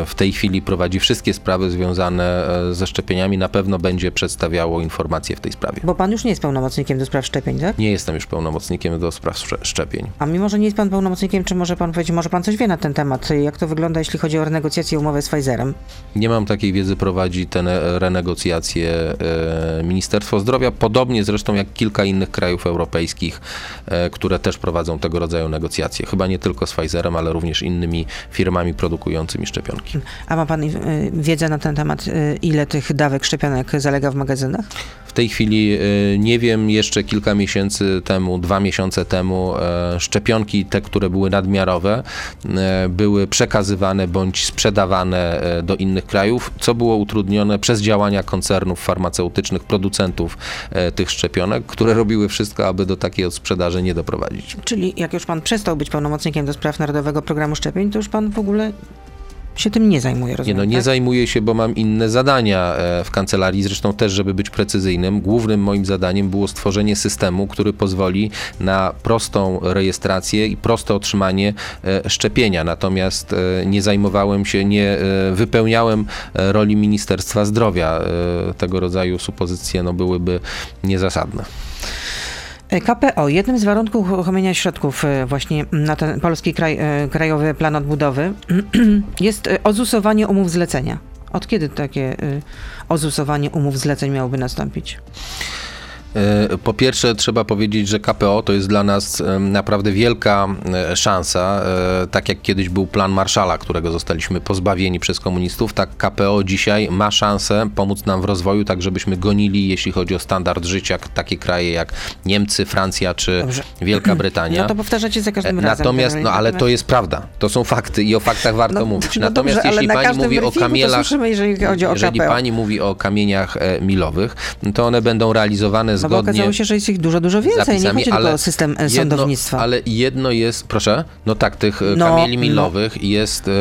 e, w tej chwili prowadzi wszystkie sprawy związane e, ze szczepieniami, na pewno będzie przedstawiało informacje w tej sprawie. Bo pan już nie jest pełnomocnikiem do spraw szczepień, tak? Nie jestem już pełnomocnikiem do spraw szcze- szczepień. A mimo, że nie jest pan pełnomocnikiem, czy może pan powiedzieć, może pan coś wie na ten temat? Jak to wygląda, jeśli chodzi o renegocjację umowy z Pfizerem? Nie mam takiej wiedzy, prowadzi te ne- renegocjacje e, Ministerstwo Zdrowia, podobnie zresztą jak kilka innych krajów europejskich, e, które też prowadzą tego rodzaju negocjacje. Chyba nie tylko z Pfizerem, ale również innymi firmami produkującymi szczepionki. A ma pan y, wiedzę na ten temat, ile tych dawek szczepionek zalega w magazynach? W tej chwili y, nie wiem, jeszcze kilka miesięcy temu, dwa miesiące temu, e, szczepionki, te, które były nadmiarowe, e, były przekazywane bądź sprzedawane e, do innych krajów, co było utrudnione przez działania koncernów farmaceutycznych, producentów e, tych szczepionek, które robiły wszystko, aby do takiej odsprzedaży nie doprowadzić. Czyli jak już pan przestał być pełnomocnikiem do spraw Narodowego Programu Szczepień, to już pan w ogóle się tym nie zajmuje, Nie, rozumiem, no, nie tak? zajmuję się, bo mam inne zadania e, w kancelarii. Zresztą też, żeby być precyzyjnym, głównym moim zadaniem było stworzenie systemu, który pozwoli na prostą rejestrację i proste otrzymanie e, szczepienia. Natomiast e, nie zajmowałem się, nie wypełniałem roli Ministerstwa Zdrowia. Tego rodzaju supozycje no, byłyby niezasadne. E, KPO, jednym z warunków uruchomienia środków e, właśnie na ten polski kraj, e, krajowy plan odbudowy jest ozusowanie umów zlecenia. Od kiedy takie ozusowanie umów zleceń miałoby nastąpić? E, Po pierwsze, trzeba powiedzieć, że KPO to jest dla nas naprawdę wielka e, szansa. E, Tak jak kiedyś był plan Marszala, którego zostaliśmy pozbawieni przez komunistów, tak KPO dzisiaj ma szansę pomóc nam w rozwoju, tak żebyśmy gonili, jeśli chodzi o standard życia, takie kraje jak Niemcy, Francja czy Dobrze. Wielka Brytania. No to powtarzacie za każdym razem. Natomiast, no generalnie. ale to jest prawda. To są fakty i o faktach warto No, mówić. no Natomiast dobrze, jeśli na pani mówi o kamielach, słyszymy, jeżeli pani mówi o kamieniach milowych, to one będą realizowane No bo okazało się, że jest ich dużo, dużo więcej. Nie zapisami, chodzi tylko ale o system e, jedno, sądownictwa. Ale jedno jest, proszę, no tak, tych e, No, kamieni no. milowych jest e,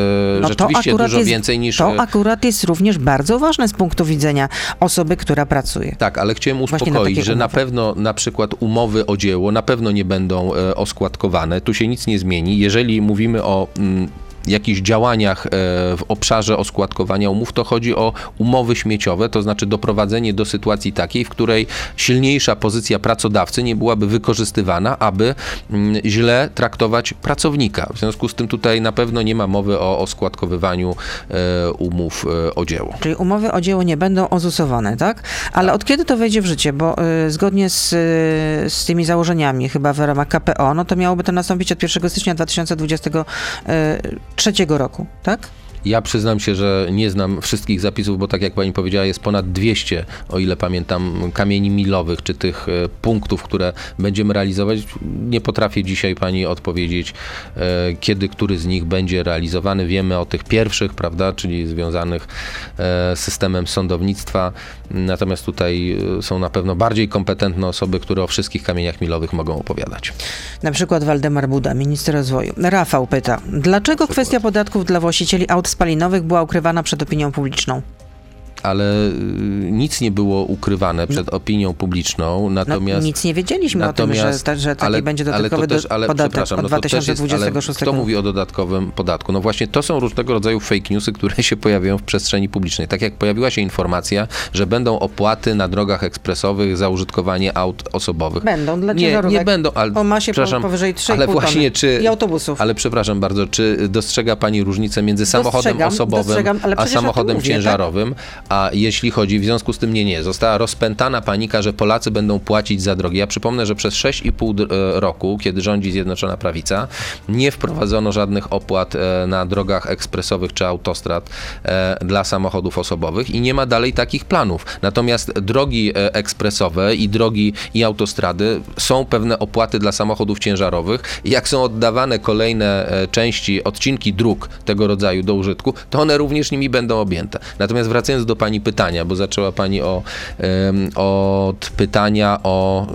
No rzeczywiście dużo jest, więcej niż... To e, akurat jest również bardzo ważne z punktu widzenia osoby, która pracuje. Tak, ale chciałem uspokoić, że na pewno na przykład umowy o dzieło na pewno nie będą e, oskładkowane. Tu się nic nie zmieni. Jeżeli mówimy o mm, jakichś działaniach e, w obszarze oskładkowania umów, to chodzi o umowy śmieciowe, to znaczy doprowadzenie do sytuacji takiej, w której silniejsza pozycja pracodawcy nie byłaby wykorzystywana, aby mm, źle traktować pracownika. W związku z tym tutaj na pewno nie ma mowy o oskładkowywaniu e, umów e, o dzieło. Czyli umowy o dzieło nie będą ozusowane, tak? Ale od kiedy to wejdzie w życie? Bo zgodnie z, z tymi założeniami, chyba w ramach KPO, no to miałoby to nastąpić od 1 stycznia 2023 roku, tak? Ja przyznam się, że nie znam wszystkich zapisów, bo tak jak pani powiedziała, jest ponad 200, o ile pamiętam, kamieni milowych, czy tych e, punktów, które będziemy realizować. Nie potrafię dzisiaj pani odpowiedzieć, e, kiedy który z nich będzie realizowany. Wiemy o tych pierwszych, prawda, czyli związanych e, z systemem sądownictwa. Natomiast tutaj e, są na pewno bardziej kompetentne osoby, które o wszystkich kamieniach milowych mogą opowiadać. Na przykład Waldemar Buda, minister rozwoju. Rafał pyta, dlaczego kwestia podatków dla właścicieli aut spalinowych była ukrywana przed opinią publiczną? Ale y, nic nie było ukrywane przed opinią publiczną, No, natomiast... nic nie wiedzieliśmy o tym, że, ta- że taki ale- będzie ale dodatkowy też- do- ale podatek od no to też jest- 2026 ale Kto mówi o dodatkowym podatku? No właśnie to są różnego rodzaju fake newsy, które się pojawiają w przestrzeni publicznej. Tak jak pojawiła się informacja, że będą opłaty na drogach ekspresowych za użytkowanie aut osobowych. Będą dla Nie, ciężarówek nie będą, ale o masie przepraszam, powyżej 3,5 ale właśnie czy i autobusów. Ale przepraszam bardzo, czy dostrzega pani różnicę między samochodem Dostrzegam, osobowym dostrzegam, ale a samochodem mówię, tak? A jeśli chodzi, w związku z tym nie, nie, została rozpętana panika, że Polacy będą płacić za drogi. Ja przypomnę, że przez 6,5 d- e, roku, kiedy rządzi Zjednoczona Prawica, nie wprowadzono żadnych opłat e, na drogach ekspresowych czy autostrad e, dla samochodów osobowych i nie ma dalej takich planów. Natomiast drogi ekspresowe i drogi i autostrady są pewne opłaty dla samochodów ciężarowych. Jak są oddawane kolejne części, odcinki dróg tego rodzaju do użytku, to one również nimi będą objęte. Natomiast wracając do pani pytania, bo zaczęła pani o, od pytania o.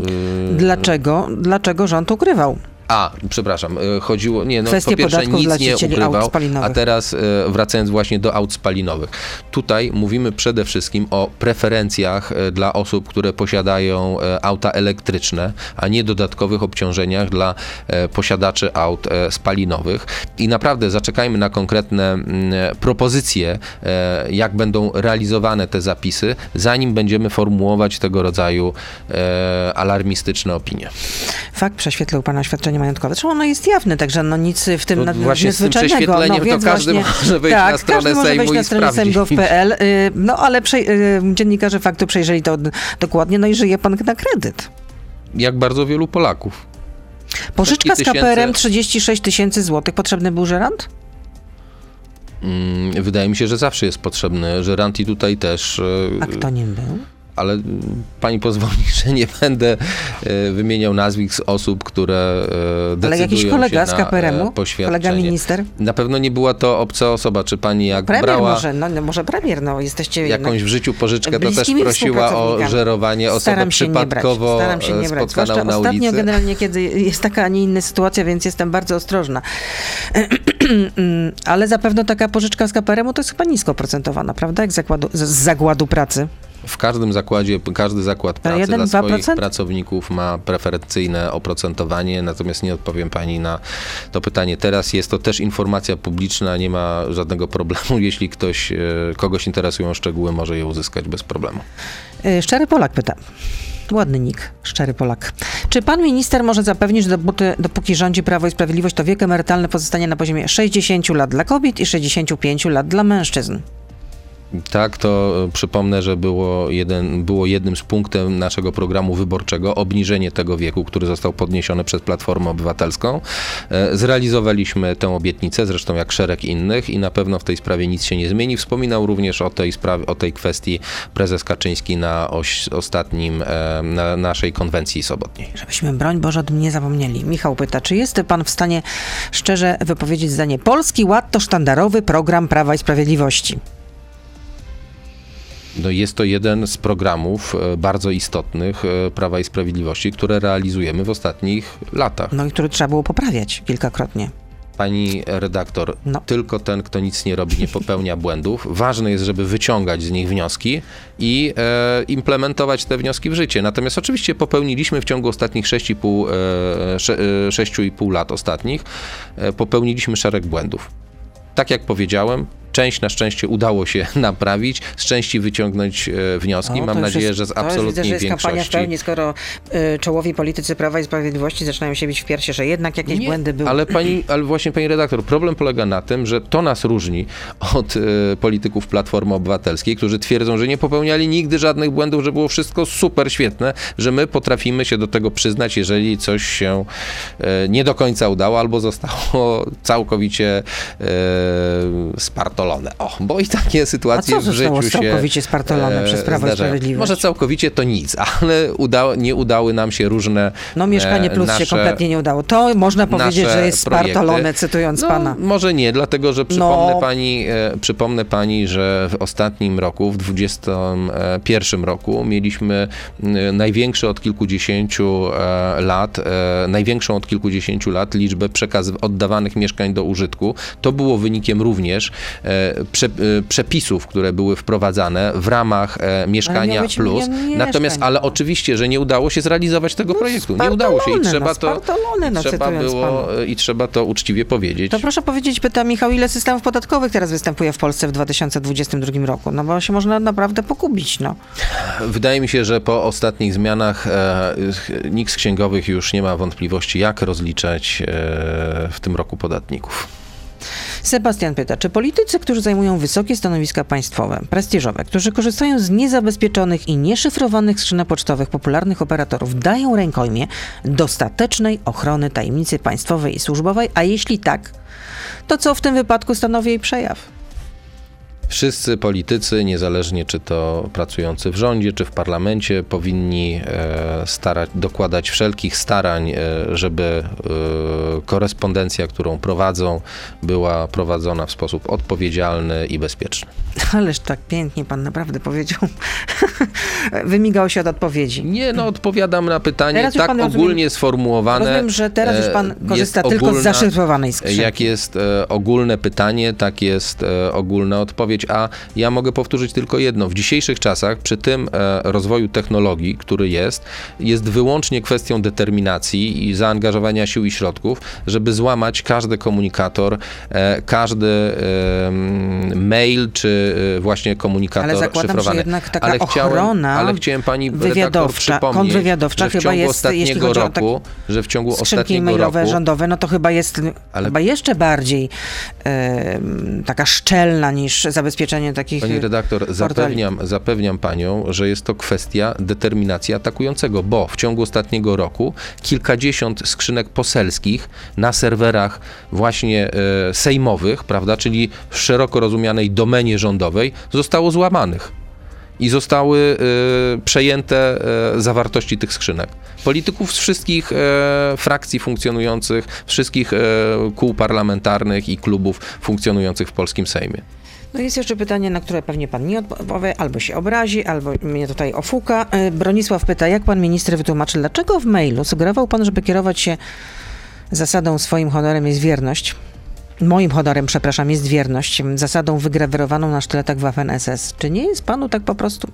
y, Dlaczego, dlaczego rząd ukrywał? A, przepraszam, e, chodziło, nie, no Kwestie po pierwsze nic nie ukrywał, a teraz e, wracając właśnie do aut spalinowych. Tutaj mówimy przede wszystkim o preferencjach e, dla osób, które posiadają auta elektryczne, a nie dodatkowych obciążeniach dla posiadaczy aut spalinowych. I naprawdę zaczekajmy na konkretne mm, propozycje, jak będą realizowane te zapisy, zanim będziemy formułować tego rodzaju alarmistyczne opinie. Fakt prześwietlił pana oświadczenie majątkowe. Zresztą ono jest jawne, także no nic w tym No właśnie z tym nadzwyczajnego. prześwietleniem no, to więc każdy właśnie, może wejść tak, na stronę każdy może wejść na stronę sejm.gov.pl. Y, No ale prze, y, dziennikarze faktu przejrzeli to dokładnie, no i żyje pan na kredyt. Jak bardzo wielu Polaków. Pożyczka z KPR-em 36 tysięcy złotych. Potrzebny był żerant? Mm, Wydaje mi się, że zawsze jest potrzebny żerant i tutaj też, e, A kto nim był? Ale mm, pani pozwoli, że nie będę e, wymieniał nazwisk osób, które decydują Ale jakiś się kolega na z KPR-u? e. Kolega minister? Na pewno nie była to obca osoba, czy pani jak Premier brała może, no, no może premier, no jesteście jakąś w życiu pożyczkę, to też prosiła o żerowanie osobę Staram się nie brać. przypadkowo Staram się nie e, brać. Zwłaszcza na ostatnio ulicy. generalnie, kiedy jest taka, a nie inna sytuacja, więc jestem bardzo ostrożna. Ale zapewne taka pożyczka z KPR-u to jest chyba nisko procentowana, prawda? Jak zakładu, z, z zagładu pracy. W każdym zakładzie, każdy zakład pracy jeden, dla dwa swoich pracowników ma preferencyjne oprocentowanie, natomiast nie odpowiem pani na to pytanie teraz. Jest to też informacja publiczna, nie ma żadnego problemu. Jeśli ktoś, e, kogoś interesują szczegóły, może je uzyskać bez problemu. Y, Szczery Polak pyta. Ładny nick, Szczery Polak. Czy pan minister może zapewnić, że dopóty, dopóki rządzi Prawo i Sprawiedliwość, to wiek emerytalny pozostanie na poziomie 60 lat dla kobiet i 65 lat dla mężczyzn? Tak, to e, przypomnę, że było, jeden, było jednym z punktów naszego programu wyborczego obniżenie tego wieku, który został podniesiony przez Platformę Obywatelską. E, Zrealizowaliśmy tę obietnicę, zresztą jak szereg innych i na pewno w tej sprawie nic się nie zmieni. Wspominał również o tej, sprawie, o tej kwestii prezes Kaczyński na oś, ostatnim, e, na naszej konwencji sobotniej. Żebyśmy, broń Boże, o tym nie zapomnieli. Michał pyta, czy jest pan w stanie szczerze wypowiedzieć zdanie Polski Ład to sztandarowy program Prawa i Sprawiedliwości? No jest to jeden z programów e, bardzo istotnych e, Prawa i Sprawiedliwości, które realizujemy w ostatnich latach. No i który trzeba było poprawiać kilkakrotnie. Pani redaktor, No. tylko ten, kto nic nie robi, nie popełnia błędów. Ważne jest, żeby wyciągać z nich wnioski i e, implementować te wnioski w życie. Natomiast oczywiście popełniliśmy w ciągu ostatnich 6,5 e, sze- e, 6,5 lat ostatnich, e, popełniliśmy szereg błędów. Tak jak powiedziałem, część na szczęście udało się naprawić, z części wyciągnąć e, wnioski. O, Mam to nadzieję, jest- że z to absolutnej widzę, że jest kampania w większości. pełni, skoro y, czołowi politycy Prawa i Sprawiedliwości zaczynają się bić w piersi, że jednak jakieś Nie, błędy były. Ale, pani, ale właśnie pani redaktor, problem polega na tym, że to nas różni od e, polityków Platformy Obywatelskiej, którzy twierdzą, że nie popełniali nigdy żadnych błędów, że było wszystko super świetne, że my potrafimy się do tego przyznać, jeżeli coś się e, nie do końca udało albo zostało całkowicie e, spartolone. O, bo i takie sytuacje A co w życiu się całkowicie spartolone e, przez Prawo i zdarzają. Sprawiedliwość? Może całkowicie to nic, ale udało, nie udały nam się różne No Mieszkanie e, Plus nasze, się kompletnie nie udało. To można powiedzieć, że jest projekty. spartolone, cytując no, pana. Może nie, dlatego że przypomnę, No. pani, e, przypomnę pani, że w ostatnim roku, w 2021 roku, mieliśmy największy od kilkudziesięciu e, lat, e, największą od kilkudziesięciu lat liczbę przekaz oddawanych mieszkań do użytku. To było wynikiem również e, prze, e, przepisów, które były wprowadzane w ramach e, mieszkania być plus. Natomiast, ale no. oczywiście, że nie udało się zrealizować tego projektu. Nie udało się i no, trzeba to, spartolony, no, trzeba było pana. i trzeba to uczciwie powiedzieć. To proszę powiedzieć, pyta Michał, ile systemów podatkowych teraz występuje w Polsce w 2022 roku? No bo się można naprawdę pogubić, no. Wydaje mi się, że po ostatnich zmianach e, nikt z księgowych już nie ma wątpliwości, jak rozliczać e, w tym roku podatników. Sebastian pyta, czy politycy, którzy zajmują wysokie stanowiska państwowe, prestiżowe, którzy korzystają z niezabezpieczonych i nieszyfrowanych skrzynek pocztowych popularnych operatorów, dają rękojmie dostatecznej ochrony tajemnicy państwowej i służbowej, a jeśli tak, to co w tym wypadku stanowi jej przejaw? Wszyscy politycy, niezależnie czy to pracujący w rządzie, czy w parlamencie, powinni e, starać, dokładać wszelkich starań, e, żeby e, korespondencja, którą prowadzą, była prowadzona w sposób odpowiedzialny i bezpieczny. Ależ tak pięknie pan naprawdę powiedział. Wymigał się od odpowiedzi. Nie, no odpowiadam na pytanie Teraz tak ogólnie sformułowane. Rozumiem, że teraz już pan korzysta tylko z ogólna- zaszyfrowanej skrzynki. Jak jest ogólne pytanie, tak jest ogólna odpowiedź. A ja mogę powtórzyć tylko jedno. W dzisiejszych czasach, przy tym e, rozwoju technologii, który jest, jest wyłącznie kwestią determinacji i zaangażowania sił i środków, żeby złamać każdy komunikator, e, każdy mail, czy e, właśnie komunikator Ale zakładam, że szyfrowany. jednak taka ale chciałem, ochrona ale chciałem pani wywiadowcza, kontrwywiadowcza że w chyba ciągu jest, ostatniego jeśli chodzi o roku, że w ciągu ostatniego mailowe roku rządowe, no to chyba jest Ale- chyba jeszcze bardziej taka szczelna niż zabezpieczenie takich Pani e, redaktor, portali. zapewniam, zapewniam panią, że jest to kwestia determinacji atakującego, bo w ciągu ostatniego roku kilkadziesiąt skrzynek poselskich na serwerach właśnie e, sejmowych, prawda, czyli w szeroko rozumianej domenie rządowej, zostało złamanych. I zostały e, przejęte e, zawartości tych skrzynek. Polityków z wszystkich e, frakcji funkcjonujących, wszystkich kół parlamentarnych i klubów funkcjonujących w polskim Sejmie. No jest jeszcze pytanie, na które pewnie pan nie odpowie, albo się obrazi, albo mnie tutaj ofuka. E, Bronisław pyta, jak pan minister wytłumaczy, dlaczego w mailu sugerował pan, żeby kierować się zasadą swoim honorem jest wierność, moim honorem, przepraszam, jest wierność, zasadą wygrawerowaną na sztyletach Waffen SS. Czy nie jest panu tak po prostu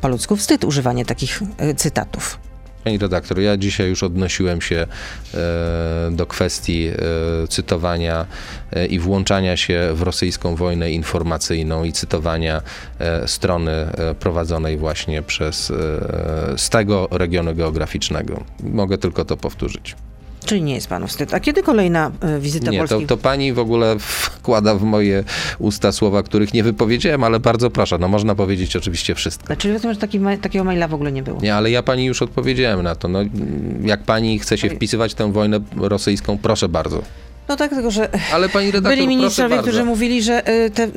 po ludzku wstyd używanie takich e, cytatów? Pani redaktor, ja dzisiaj już odnosiłem się e, do kwestii e, cytowania e, i włączania się w rosyjską wojnę informacyjną i cytowania strony prowadzonej właśnie przez z tego regionu geograficznego. Mogę tylko to powtórzyć. Czyli nie jest panu wstyd? A kiedy kolejna e, wizyta Nie, to, Polski? to pani w ogóle wkłada w moje usta słowa, których nie wypowiedziałem, ale bardzo proszę, no można powiedzieć oczywiście wszystko. Znaczy rozumiem, że taki, ma- takiego maila w ogóle nie było. Nie, ale ja pani już odpowiedziałem na to. No, jak pani chce się wpisywać w tę wojnę rosyjską, proszę bardzo. No tak, tylko że Ale pani redaktor, byli ministrowie, bardzo. którzy mówili, że y, te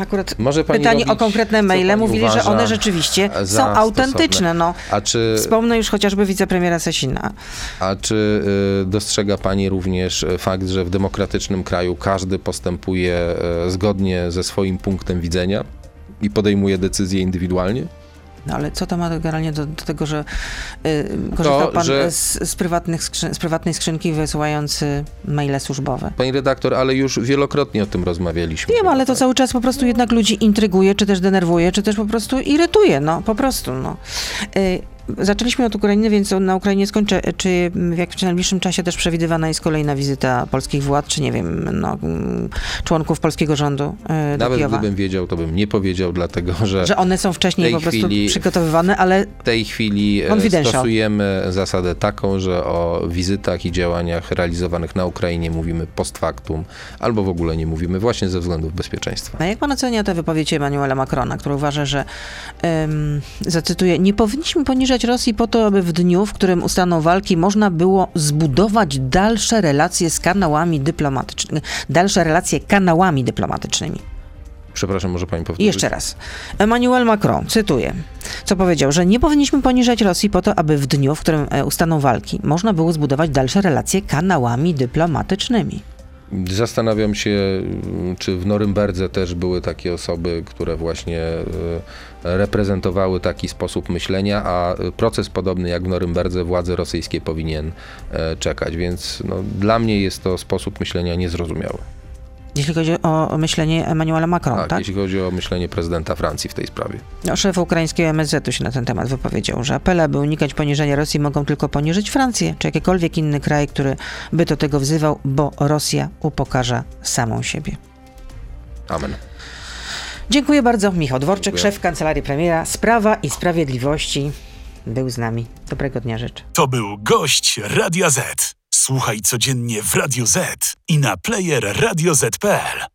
akurat Może pani pytanie o robić, konkretne co maile mówili, że one rzeczywiście są autentyczne. No. A czy, Wspomnę już chociażby wicepremiera Sasina. a czy y, dostrzega pani również y, fakt, że w demokratycznym kraju każdy postępuje zgodnie ze swoim punktem widzenia i podejmuje decyzje indywidualnie? No ale co to ma generalnie do, do tego, że y, korzystał pan że- z, z, prywatnych skrzyn, z prywatnej skrzynki wysyłając maile służbowe? Pani redaktor, ale już wielokrotnie o tym rozmawialiśmy. Wiem, ale to cały czas po prostu jednak ludzi intryguje, czy też denerwuje, czy też po prostu irytuje, no po prostu, no. Y, Zaczęliśmy od Ukrainy, więc na Ukrainie skończę. Czy w jakimś najbliższym czasie też przewidywana jest kolejna wizyta polskich władz, czy nie wiem, no, członków polskiego rządu y, do Nawet Kijowa? gdybym wiedział, to bym nie powiedział, dlatego że Że one są wcześniej po prostu chwili- przygotowywane, ale w tej chwili e, stosujemy zasadę taką, że o wizytach i działaniach realizowanych na Ukrainie mówimy post factum, albo w ogóle nie mówimy właśnie ze względów bezpieczeństwa. A jak pan ocenia tę wypowiedź Emmanuela Macrona, który uważa, że, um, zacytuję, nie powinniśmy poniżać Rosji po to, aby w dniu, w którym ustaną walki, można było zbudować dalsze relacje z kanałami dyplomatycznymi, dalsze relacje kanałami dyplomatycznymi. Przepraszam, może pani powtórzyć? jeszcze raz. Emmanuel Macron, cytuję, co powiedział, że nie powinniśmy poniżać Rosji po to, aby w dniu, w którym e, ustaną walki, można było zbudować dalsze relacje kanałami dyplomatycznymi. Zastanawiam się, czy w Norymberdze też były takie osoby, które właśnie e, reprezentowały taki sposób myślenia, a proces podobny jak w Norymberdze władze rosyjskie powinien e, czekać, więc no, dla mnie jest to sposób myślenia niezrozumiały. Jeśli chodzi o myślenie Emmanuela Macron, Tak, tak? jeśli chodzi o myślenie prezydenta Francji w tej sprawie. No, szef ukraińskiego MSZ-u się na ten temat wypowiedział, że apele, by unikać poniżenia Rosji, mogą tylko poniżyć Francję, czy jakikolwiek inny kraj, który by do tego wzywał, bo Rosja upokarza samą siebie. Amen. Dziękuję bardzo. Michał Dworczyk, Dziękuję. szef Kancelarii Premiera Sprawa i Sprawiedliwości był z nami. Dobrego dnia życzę. To był gość Radia Z. Słuchaj codziennie w Radio Z i na player radioz.pl.